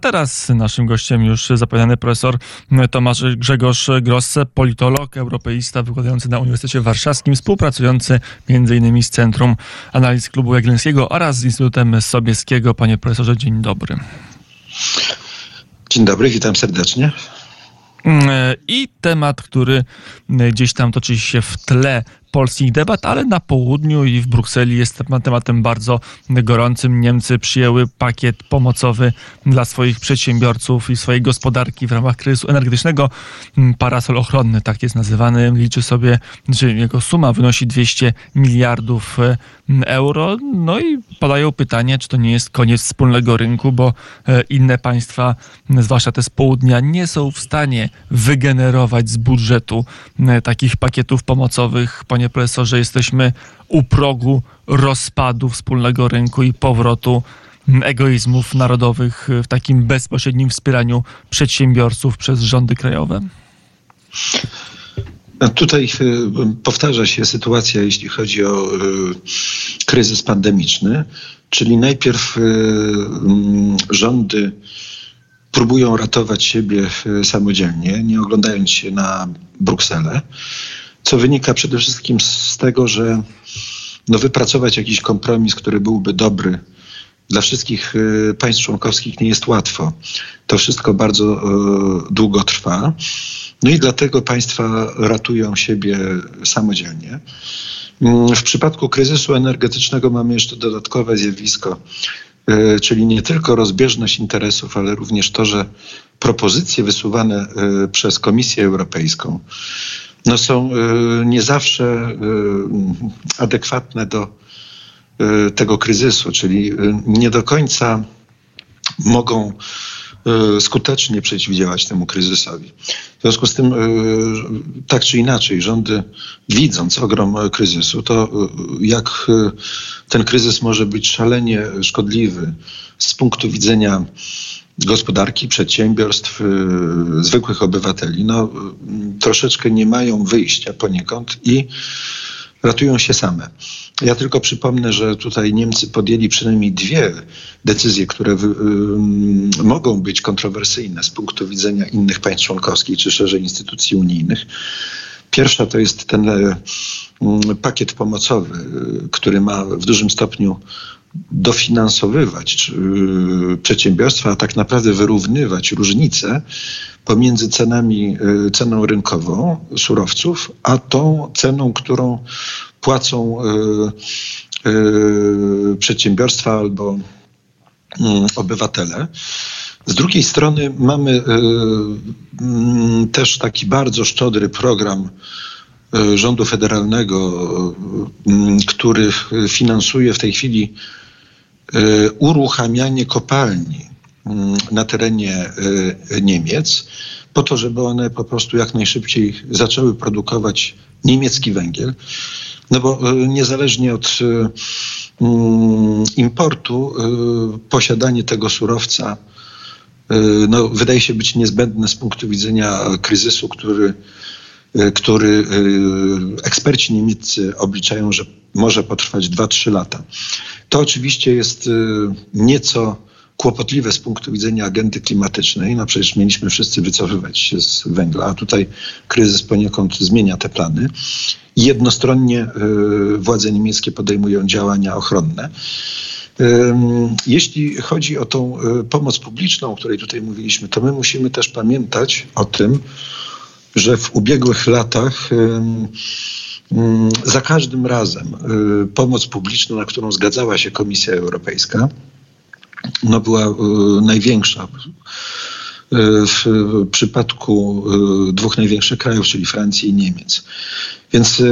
Teraz naszym gościem już zapowiadany profesor Tomasz Grzegorz Grosse, politolog, europeista wykładający na Uniwersytecie Warszawskim, współpracujący m.in. z Centrum Analiz Klubu Jagiellońskiego oraz z Instytutem Sobieskiego. Panie profesorze, dzień dobry. Dzień dobry, witam serdecznie. I temat, który gdzieś tam toczy się w tle polskich debat, ale na południu i w Brukseli jest tematem bardzo gorącym. Niemcy przyjęły pakiet pomocowy dla swoich przedsiębiorców i swojej gospodarki w ramach kryzysu energetycznego. Parasol ochronny, tak jest nazywany, liczy sobie, że jego suma wynosi 200 miliardów e, euro. No i padają pytanie, czy to nie jest koniec wspólnego rynku, bo e, inne państwa, zwłaszcza te z południa, nie są w stanie wygenerować z budżetu takich pakietów pomocowych, ponieważ panie profesorze, jesteśmy u progu rozpadu wspólnego rynku i powrotu egoizmów narodowych w takim bezpośrednim wspieraniu przedsiębiorców przez rządy krajowe? Tutaj y, powtarza się sytuacja, jeśli chodzi o y, kryzys pandemiczny, czyli najpierw y, mm, rządy próbują ratować siebie samodzielnie, nie oglądając się na Brukselę co wynika przede wszystkim z tego, że no, wypracować jakiś kompromis, który byłby dobry dla wszystkich y, państw członkowskich nie jest łatwo. To wszystko bardzo y, długo trwa. No i dlatego państwa ratują siebie samodzielnie. Mm, w przypadku kryzysu energetycznego mamy jeszcze dodatkowe zjawisko, y, czyli nie tylko rozbieżność interesów, ale również to, że propozycje wysuwane przez Komisję Europejską no są y, nie zawsze y, adekwatne do y, tego kryzysu, czyli nie do końca mogą skutecznie przeciwdziałać temu kryzysowi. W związku z tym, tak czy inaczej, rządy widząc ogrom kryzysu, to jak ten kryzys może być szalenie szkodliwy z punktu widzenia gospodarki, przedsiębiorstw, y, zwykłych obywateli, no, troszeczkę nie mają wyjścia poniekąd i ratują się same. Ja tylko przypomnę, że tutaj Niemcy podjęli przynajmniej dwie decyzje, które y, y, mogą być kontrowersyjne z punktu widzenia innych państw członkowskich czy szerzej instytucji unijnych. Pierwsza to jest ten y, pakiet pomocowy, y, który ma w dużym stopniu dofinansowywać y, przedsiębiorstwa, a tak naprawdę wyrównywać różnice pomiędzy cenami, y, ceną rynkową surowców, a tą ceną, którą płacą y, przedsiębiorstwa albo mm, obywatele. Z drugiej strony mamy mm, też taki bardzo szczodry program rządu federalnego, który finansuje w tej chwili uruchamianie kopalni mm, na terenie y, Niemiec, po to, żeby one po prostu jak najszybciej zaczęły produkować niemiecki węgiel. No bo y, niezależnie od mm, importu, posiadanie tego surowca no, wydaje się być niezbędne z punktu widzenia kryzysu, który, który eksperci niemieccy obliczają, że może potrwać 2-3 lata. To oczywiście jest y, nieco kłopotliwe z punktu widzenia agendy klimatycznej. No przecież mieliśmy wszyscy wycofywać się z węgla, a tutaj kryzys poniekąd zmienia te plany. Jednostronnie y, władze niemieckie podejmują działania ochronne. Jeśli chodzi o tą y, pomoc publiczną, o której tutaj mówiliśmy, to my musimy też pamiętać o tym, że w ubiegłych latach za każdym razem y, pomoc publiczna, na którą zgadzała się Komisja Europejska, no była y, największa. Y, w przypadku dwóch największych krajów, czyli Francji i Niemiec. Więc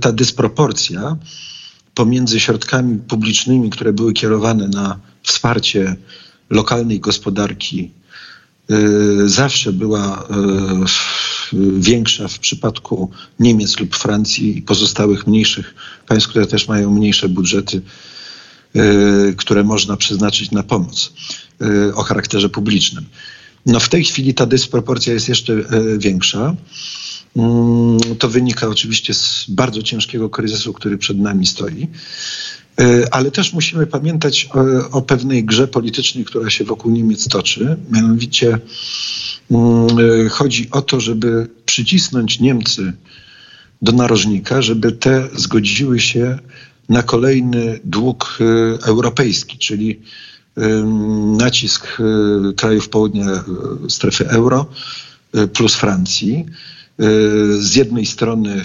ta dysproporcja pomiędzy środkami publicznymi, które były kierowane na wsparcie lokalnej gospodarki, zawsze była większa w przypadku Niemiec lub Francji i pozostałych mniejszych państw, które też mają mniejsze budżety, e, które można przeznaczyć na pomoc o charakterze publicznym. No w tej chwili ta dysproporcja jest jeszcze większa. Mm, to wynika oczywiście z bardzo ciężkiego kryzysu, który przed nami stoi. Ale też musimy pamiętać o, o, pewnej grze politycznej, która się wokół Niemiec toczy. Mianowicie mm, chodzi o to, żeby przycisnąć Niemcy do narożnika, żeby te zgodziły się na kolejny dług europejski, czyli nacisk krajów południa strefy euro plus Francji z jednej strony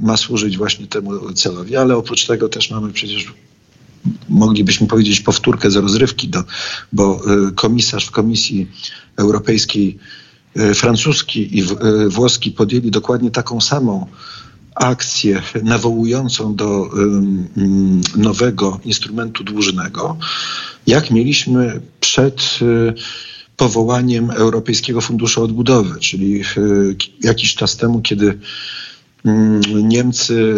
ma służyć właśnie temu celowi, ale oprócz tego też mamy przecież moglibyśmy powiedzieć powtórkę z rozrywki, do, bo komisarz w Komisji Europejskiej francuski i włoski podjęli dokładnie taką samą akcję nawołującą do nowego instrumentu dłużnego, jak mieliśmy przed powołaniem Europejskiego Funduszu Odbudowy, czyli jakiś czas temu, kiedy Niemcy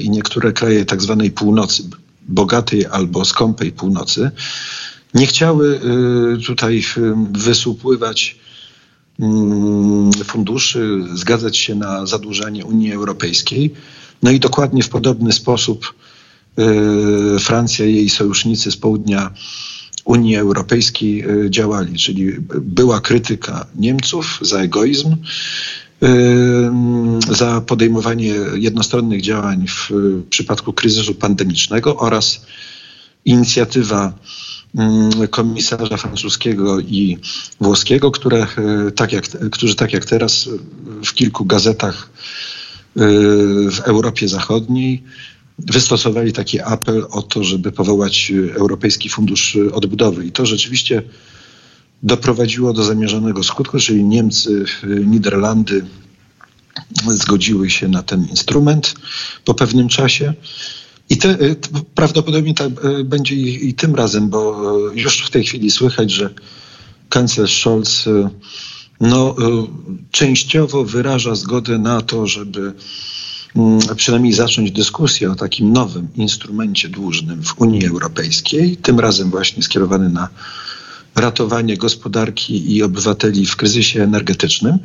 i niektóre kraje tak zwanej północy, bogatej albo skąpej północy, nie chciały tutaj wysupływać Mm, funduszy, zgadzać się na zadłużanie Unii Europejskiej. No i dokładnie w podobny sposób y, Francja i jej sojusznicy z południa Unii Europejskiej y, działali, czyli była krytyka Niemców za egoizm, y, za podejmowanie jednostronnych działań w przypadku kryzysu pandemicznego oraz inicjatywa komisarza francuskiego i włoskiego, które, e, tak jak, którzy tak jak teraz w kilku gazetach e, w Europie Zachodniej wystosowali taki apel o to, żeby powołać Europejski Fundusz Odbudowy. I to rzeczywiście doprowadziło do zamierzonego skutku, czyli Niemcy, Niderlandy zgodziły się na ten instrument po pewnym czasie. I te, y, prawdopodobnie tak y, będzie i, i, tym razem, bo y, już w tej chwili słychać, że kanclerz Scholz no, częściowo wyraża zgodę na to, żeby mm, przynajmniej zacząć dyskusję o takim nowym instrumencie dłużnym w Unii Europejskiej, tym razem właśnie skierowany na ratowanie gospodarki i obywateli w kryzysie energetycznym.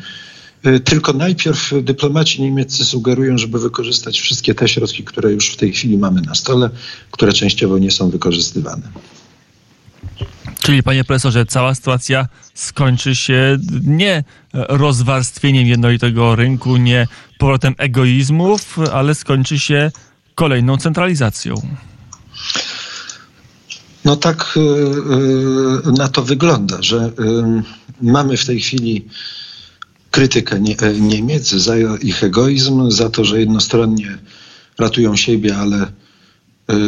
Y, tylko najpierw dyplomaci niemieccy sugerują, żeby wykorzystać wszystkie te środki, które już w tej chwili mamy na stole, które częściowo nie są wykorzystywane. Czyli panie profesorze, cała sytuacja skończy się nie rozwarstwieniem jednolitego rynku, nie powrotem egoizmów, ale skończy się kolejną centralizacją. No tak y, y, na to wygląda, że mamy w tej chwili krytykę Niemiec za ich egoizm, za to, że jednostronnie ratują siebie, ale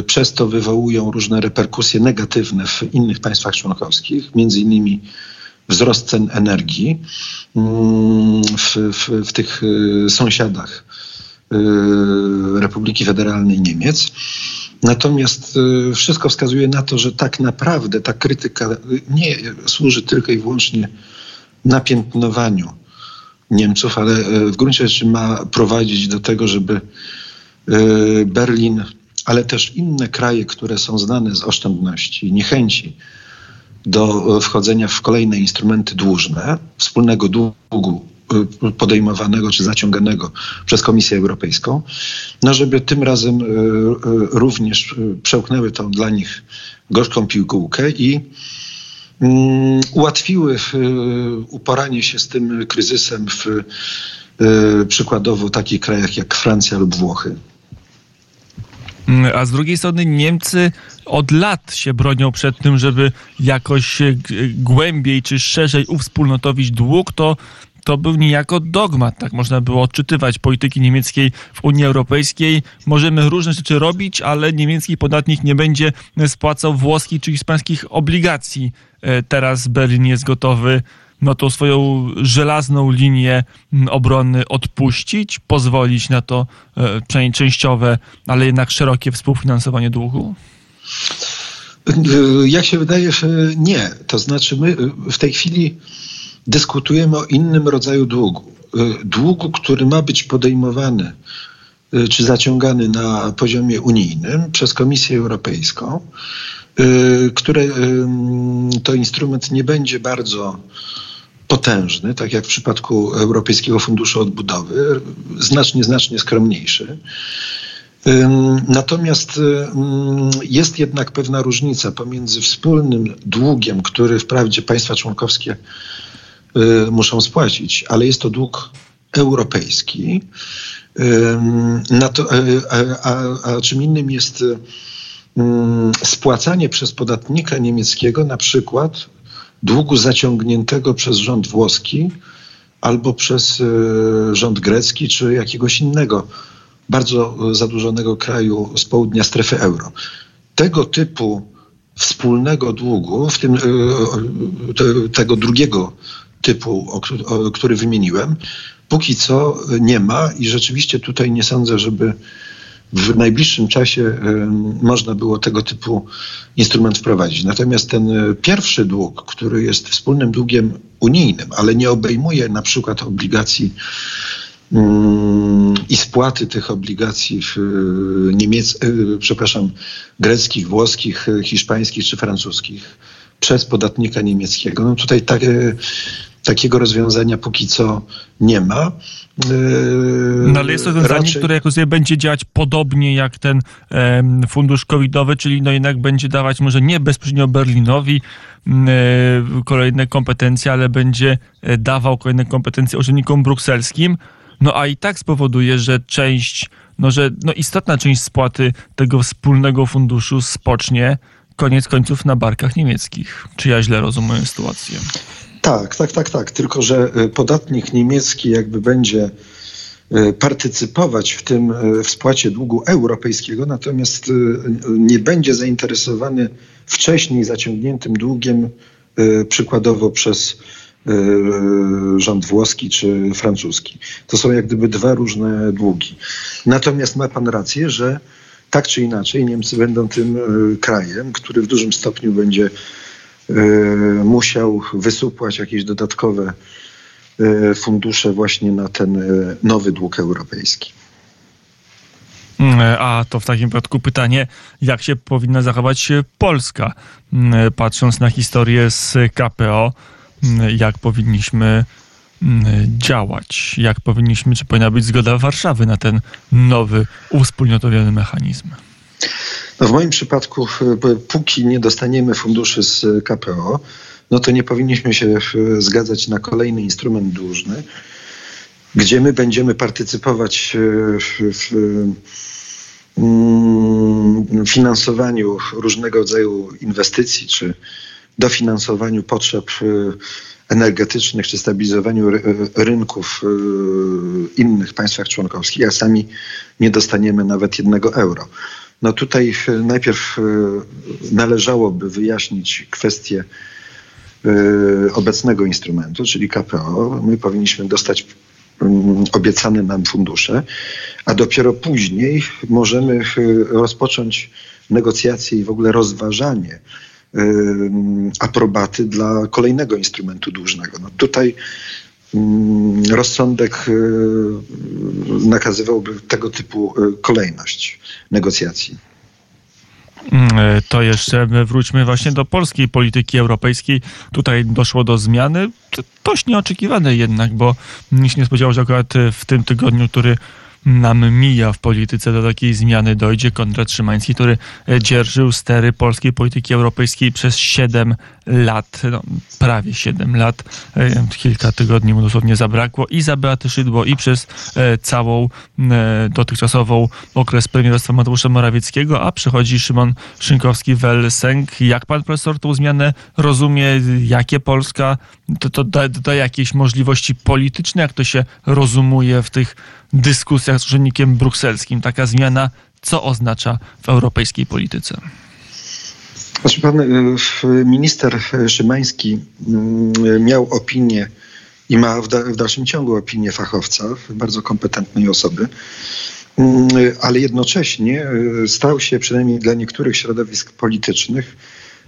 przez to wywołują różne reperkusje negatywne w innych państwach członkowskich, między innymi wzrost cen energii mm, w, w, w tych sąsiadach Republiki Federalnej Niemiec. Natomiast wszystko wskazuje na to, że tak naprawdę ta krytyka nie służy tylko i wyłącznie napiętnowaniu Niemców, ale e, w gruncie rzeczy ma prowadzić do tego, żeby Berlin, ale też inne kraje, które są znane z oszczędności i niechęci do wchodzenia w kolejne instrumenty dłużne, wspólnego długu podejmowanego czy zaciąganego przez Komisję Europejską, no żeby tym razem również przełknęły tą dla nich gorzką piłkę i Mm, ułatwiły uporanie się z tym kryzysem w przykładowo takich krajach jak Francja lub Włochy. A z drugiej strony Niemcy od lat się bronią przed tym, żeby jakoś głębiej czy szerzej uwspólnotowić dług, to to był niejako dogmat, tak można było odczytywać polityki niemieckiej w Unii Europejskiej. Możemy różne rzeczy robić, ale niemiecki podatnik nie będzie spłacał włoskich czy hiszpańskich obligacji. E, teraz Berlin jest gotowy no tą swoją żelazną linię obrony odpuścić, pozwolić na to e, częściowe, ale jednak szerokie współfinansowanie długu? E, jak się wydaje, nie. To znaczy my w tej chwili dyskutujemy o innym rodzaju długu. Y, długu, który ma być podejmowany y, czy zaciągany na poziomie unijnym przez Komisję Europejską, y, które to instrument nie będzie bardzo potężny, tak jak w przypadku Europejskiego Funduszu Odbudowy, znacznie, znacznie skromniejszy. Natomiast jest jednak pewna różnica pomiędzy wspólnym długiem, który wprawdzie państwa członkowskie muszą spłacić, ale jest to dług europejski, to, a, a, a czym innym jest spłacanie przez podatnika niemieckiego na przykład długu zaciągniętego przez rząd włoski albo przez y, rząd grecki czy jakiegoś innego bardzo zadłużonego kraju z południa strefy euro. Tego typu wspólnego długu, w tym y, tego drugiego typu, który wymieniłem, póki co nie ma i rzeczywiście tutaj nie sądzę, żeby w najbliższym czasie można było tego typu instrument wprowadzić. Natomiast ten e, pierwszy dług, który jest wspólnym długiem unijnym, ale nie obejmuje na przykład obligacji mm, i spłaty tych obligacji e, niemiec, e, przepraszam, greckich, włoskich, hiszpańskich czy francuskich przez podatnika niemieckiego. No tutaj tak, takiego rozwiązania póki co nie ma. Yy, no ale jest to rozwiązanie, raczej... które jako sobie będzie działać podobnie jak ten fundusz covidowy, czyli no jednak będzie dawać może nie bezpośrednio Berlinowi e, kolejne kompetencje, ale będzie e, dawał kolejne kompetencje urzędnikom brukselskim. No a i tak spowoduje, że część, no że no istotna część spłaty tego wspólnego funduszu spocznie koniec końców na barkach niemieckich. Czy ja źle rozumiem sytuację? Tak, tak, tak, tak. Tylko, że y, podatnik niemiecki jakby będzie y, partycypować w tym y, w spłacie długu europejskiego, natomiast nie będzie zainteresowany wcześniej zaciągniętym długiem przykładowo przez rząd włoski czy francuski. To są jak gdyby dwa różne długi. Natomiast ma pan rację, że tak czy inaczej Niemcy będą tym krajem, który w dużym stopniu będzie musiał wysupłać jakieś dodatkowe e, fundusze właśnie na ten e, nowy dług europejski. Mm, a to w takim przypadku pytanie, jak się powinna zachować Polska, mm, patrząc na historię z KPO, mm, jak powinniśmy działać, jak powinniśmy, czy powinna być zgoda Warszawy na ten nowy, uwspólnotowiony mechanizm? No w moim przypadku, póki nie dostaniemy funduszy z KPO, no to nie powinniśmy się zgadzać na kolejny instrument dłużny, gdzie my będziemy partycypować w, w mm, finansowaniu różnego rodzaju inwestycji czy dofinansowaniu potrzeb energetycznych czy stabilizowaniu rynków w innych państwach członkowskich, a sami nie dostaniemy nawet jednego euro. No tutaj e, najpierw e, należałoby wyjaśnić kwestię e, obecnego instrumentu, czyli KPO. My powinniśmy dostać mm, obiecane nam fundusze, a dopiero później możemy rozpocząć negocjacje i w ogóle rozważanie aprobaty dla kolejnego instrumentu dłużnego. No tutaj rozsądek y, nakazywałby tego typu y, kolejność negocjacji. Mm, e, to jeszcze wróćmy właśnie do polskiej polityki europejskiej. Tutaj doszło do zmiany, dość nieoczekiwanej jednak, bo nikt nie spodziewał, że akurat w tym tygodniu, który nam mija w polityce, do takiej zmiany dojdzie. Konrad Szymański, który e, dzierżył stery polskiej polityki europejskiej przez 7 lat, no, prawie 7 lat, e, kilka tygodni mu dosłownie zabrakło i za Beaty Szydło i przez e, całą dotychczasową okres premierostwa Mateusza Morawieckiego, a przychodzi Szymon Szynkowski-Welsenk. Jak pan profesor tą zmianę rozumie? Jakie Polska to, to da, da jakieś możliwości polityczne? Jak to się rozumuje w tych dyskusjach z urzędnikiem brukselskim. Taka zmiana co oznacza w europejskiej polityce? Znaczy pan y, minister Szymański mm, miał opinię i ma w dalszym ciągu opinię fachowca, bardzo kompetentnej osoby, mm, ale jednocześnie y, stał się przynajmniej dla niektórych środowisk politycznych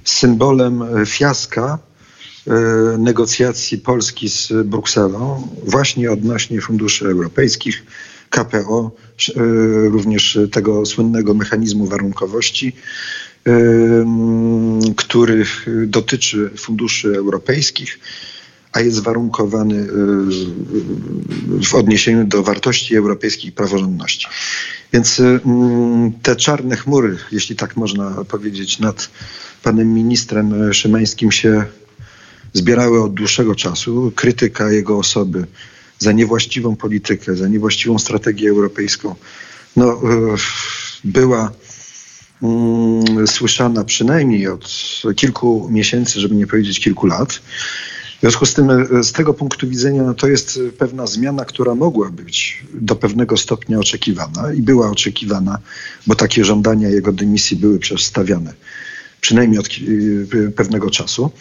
symbolem fiaska E, negocjacji Polski z Brukselą właśnie odnośnie funduszy europejskich, KPO, e, również tego słynnego mechanizmu warunkowości, e, który dotyczy funduszy europejskich, a jest warunkowany w odniesieniu do wartości europejskiej praworządności. Więc te czarne chmury, jeśli tak można powiedzieć, nad panem ministrem Szymańskim się zbierały od dłuższego czasu. Krytyka jego osoby za niewłaściwą politykę, za niewłaściwą strategię europejską, no, y, była mm, słyszana przynajmniej od kilku miesięcy, żeby nie powiedzieć kilku lat. W związku z tym, e, z tego punktu widzenia, no to jest pewna zmiana, która mogła być do pewnego stopnia oczekiwana i była oczekiwana, bo takie żądania jego dymisji były przedstawiane przynajmniej od e, pewnego czasu.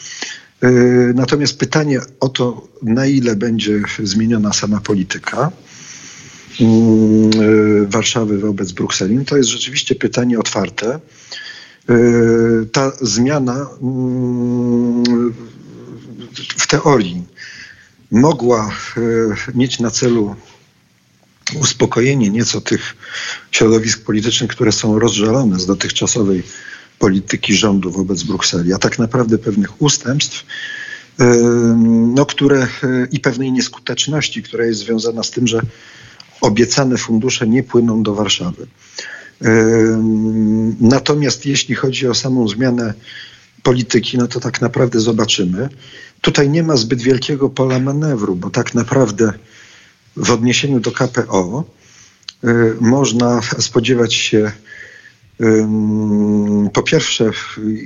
E, natomiast pytanie o to, na ile będzie zmieniona sama polityka mm, Warszawy wobec Brukseli, to jest rzeczywiście pytanie otwarte. Ta zmiana mm, w teorii mogła e, mieć na celu uspokojenie nieco tych środowisk politycznych, które są rozżalone z dotychczasowej polityki rządu wobec Brukseli, a tak naprawdę pewnych ustępstw, no, które e, i pewnej nieskuteczności, która jest związana z tym, że obiecane fundusze nie płyną do Warszawy. Natomiast jeśli chodzi o samą zmianę polityki, no to tak naprawdę zobaczymy. Tutaj nie ma zbyt wielkiego pola manewru, bo tak naprawdę w odniesieniu do KPO y, można spodziewać się po pierwsze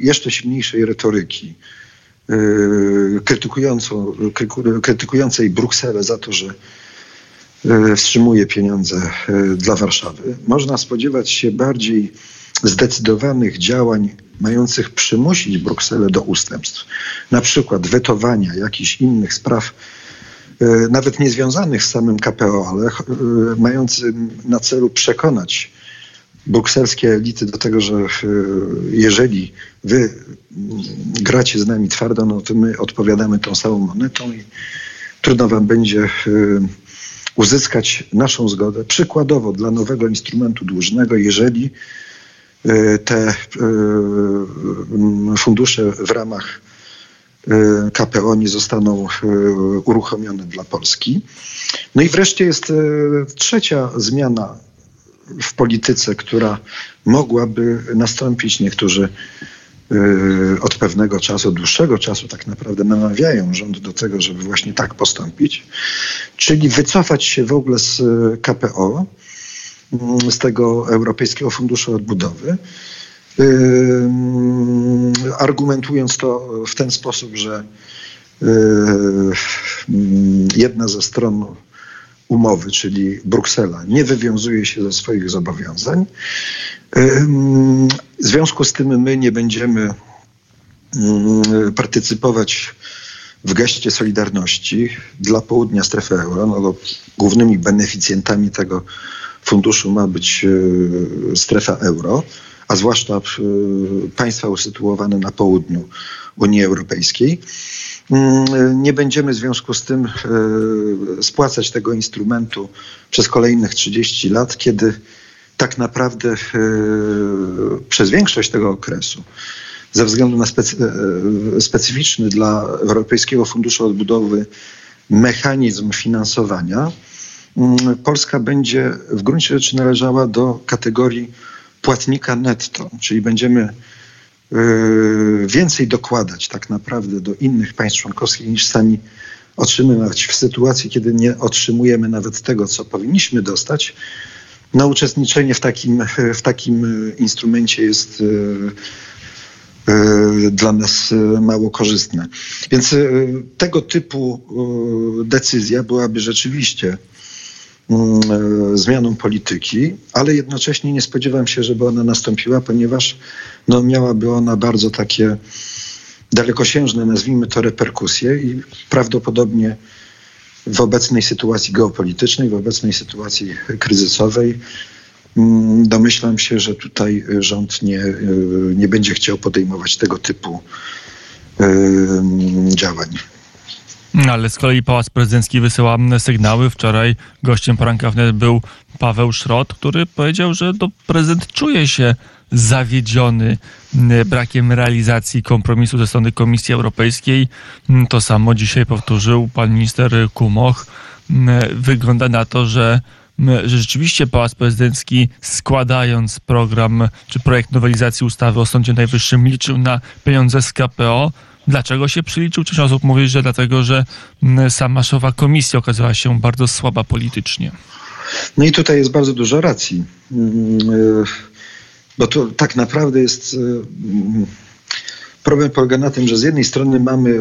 jeszcze silniejszej retoryki, y, krytykującą, krytykującej Brukselę za to, że y, wstrzymuje pieniądze dla Warszawy. Można spodziewać się bardziej zdecydowanych działań mających przymusić Brukselę do ustępstw, na przykład wetowania jakichś innych spraw, nawet niezwiązanych z samym KPO, ale mającym na celu przekonać brukselskie elity do tego, że e, jeżeli wy gracie z nami twardo, no to my odpowiadamy tą samą monetą i trudno wam będzie uzyskać naszą zgodę. Przykładowo dla nowego instrumentu dłużnego, jeżeli E, te e, fundusze w ramach e, KPO nie zostaną uruchomione dla Polski. No i wreszcie jest trzecia zmiana w polityce, która mogłaby nastąpić. Niektórzy od pewnego czasu, od dłuższego czasu tak naprawdę namawiają rząd do tego, żeby właśnie tak postąpić, czyli wycofać się w ogóle z KPO, z tego Europejskiego Funduszu Odbudowy, argumentując to w ten sposób, że jedna ze stron umowy, czyli Bruksela, nie wywiązuje się ze swoich zobowiązań. W związku z tym my nie będziemy partycypować w geście solidarności dla południa strefy euro, no głównymi beneficjentami tego funduszu ma być e, strefa euro, a zwłaszcza e, państwa usytuowane na południu Unii Europejskiej. Mm, nie będziemy w związku z tym e, spłacać tego instrumentu przez kolejnych 30 lat, kiedy tak naprawdę przez większość tego okresu, ze względu na specy specyficzny dla Europejskiego Funduszu Odbudowy mechanizm finansowania, Mm, Polska będzie w gruncie rzeczy należała do kategorii płatnika netto, czyli będziemy więcej dokładać tak naprawdę do innych państw członkowskich niż sami otrzymywać w sytuacji, kiedy nie otrzymujemy nawet tego, co powinniśmy dostać. No, uczestniczenie w takim, w takim instrumencie jest y, y, dla nas mało korzystne. Więc tego typu decyzja byłaby rzeczywiście zmianą polityki, ale jednocześnie nie spodziewam się, żeby ona nastąpiła, ponieważ no, miałaby ona bardzo takie dalekosiężne, nazwijmy to, reperkusje i prawdopodobnie w obecnej sytuacji geopolitycznej, w obecnej sytuacji kryzysowej, mm, domyślam się, że tutaj rząd nie, e, nie będzie chciał podejmować tego typu e, działań. Ale z kolei Pałac Prezydencki wysyła sygnały. Wczoraj gościem poranka wnet był Paweł Szrot, który powiedział, że to prezydent czuje się zawiedziony brakiem realizacji kompromisu ze strony Komisji Europejskiej. To samo dzisiaj powtórzył pan minister Kumoch. Wygląda na to, że że rzeczywiście Pałac Prezydencki składając program czy projekt nowelizacji ustawy o Sądzie Najwyższym liczył na pieniądze z KPO. Dlaczego się przyliczył? Część osób mówi, że dlatego, że sama szefa komisji okazała się bardzo słaba politycznie. No i tutaj jest bardzo dużo racji. Bo to tak naprawdę jest. Problem polega na tym, że z jednej strony mamy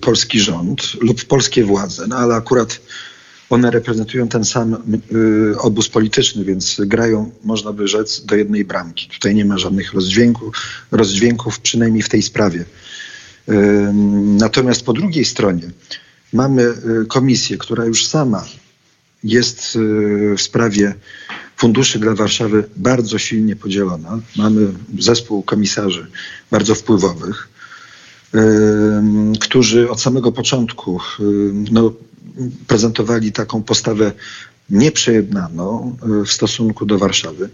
polski rząd lub polskie władze, no ale akurat one reprezentują ten sam obóz polityczny, więc grają, można by rzec, do jednej bramki. Tutaj nie ma żadnych rozdźwięków, rozdźwięków przynajmniej w tej sprawie. Y, natomiast po drugiej stronie mamy y, komisję, która już sama jest w sprawie funduszy dla Warszawy bardzo silnie podzielona. Mamy zespół komisarzy bardzo wpływowych, którzy od samego początku no, prezentowali taką postawę nieprzejednaną e, w stosunku do Warszawy.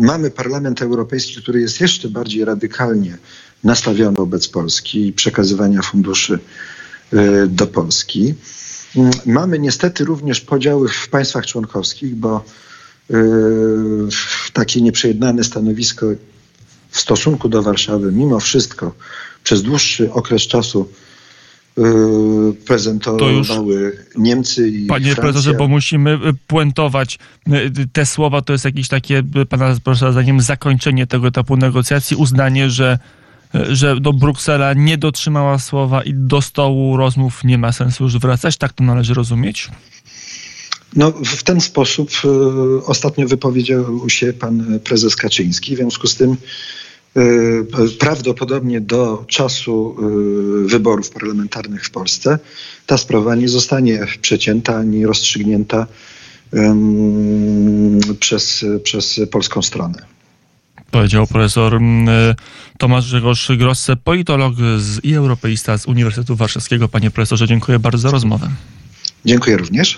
Mamy Parlament Europejski, który jest jeszcze bardziej radykalnie nastawiony wobec Polski i przekazywania funduszy e, do Polski. Mamy niestety również podziały w państwach członkowskich, bo takie nieprzejednane stanowisko w stosunku do Warszawy, mimo wszystko, przez dłuższy okres czasu Y, prezentowały Niemcy i Panie Francja. profesorze, bo musimy y, puentować y, te słowa, to jest jakieś takie, pana profesora zdaniem, zakończenie tego etapu negocjacji, uznanie, że że do Bruksela nie dotrzymała słowa i do stołu rozmów nie ma sensu już wracać. Tak to należy rozumieć? No, w ten sposób ostatnio wypowiedział się pan prezes Kaczyński. W związku z tym Y, prawdopodobnie do czasu y, wyborów parlamentarnych w Polsce ta sprawa nie zostanie przecięta ani rozstrzygnięta przez, przez polską stronę. Powiedział profesor mm, y, Tomasz Grzegorz Grosse, politolog z, i europeista z Uniwersytetu Warszawskiego. Panie profesorze, dziękuję bardzo za rozmowę. Dziękuję również.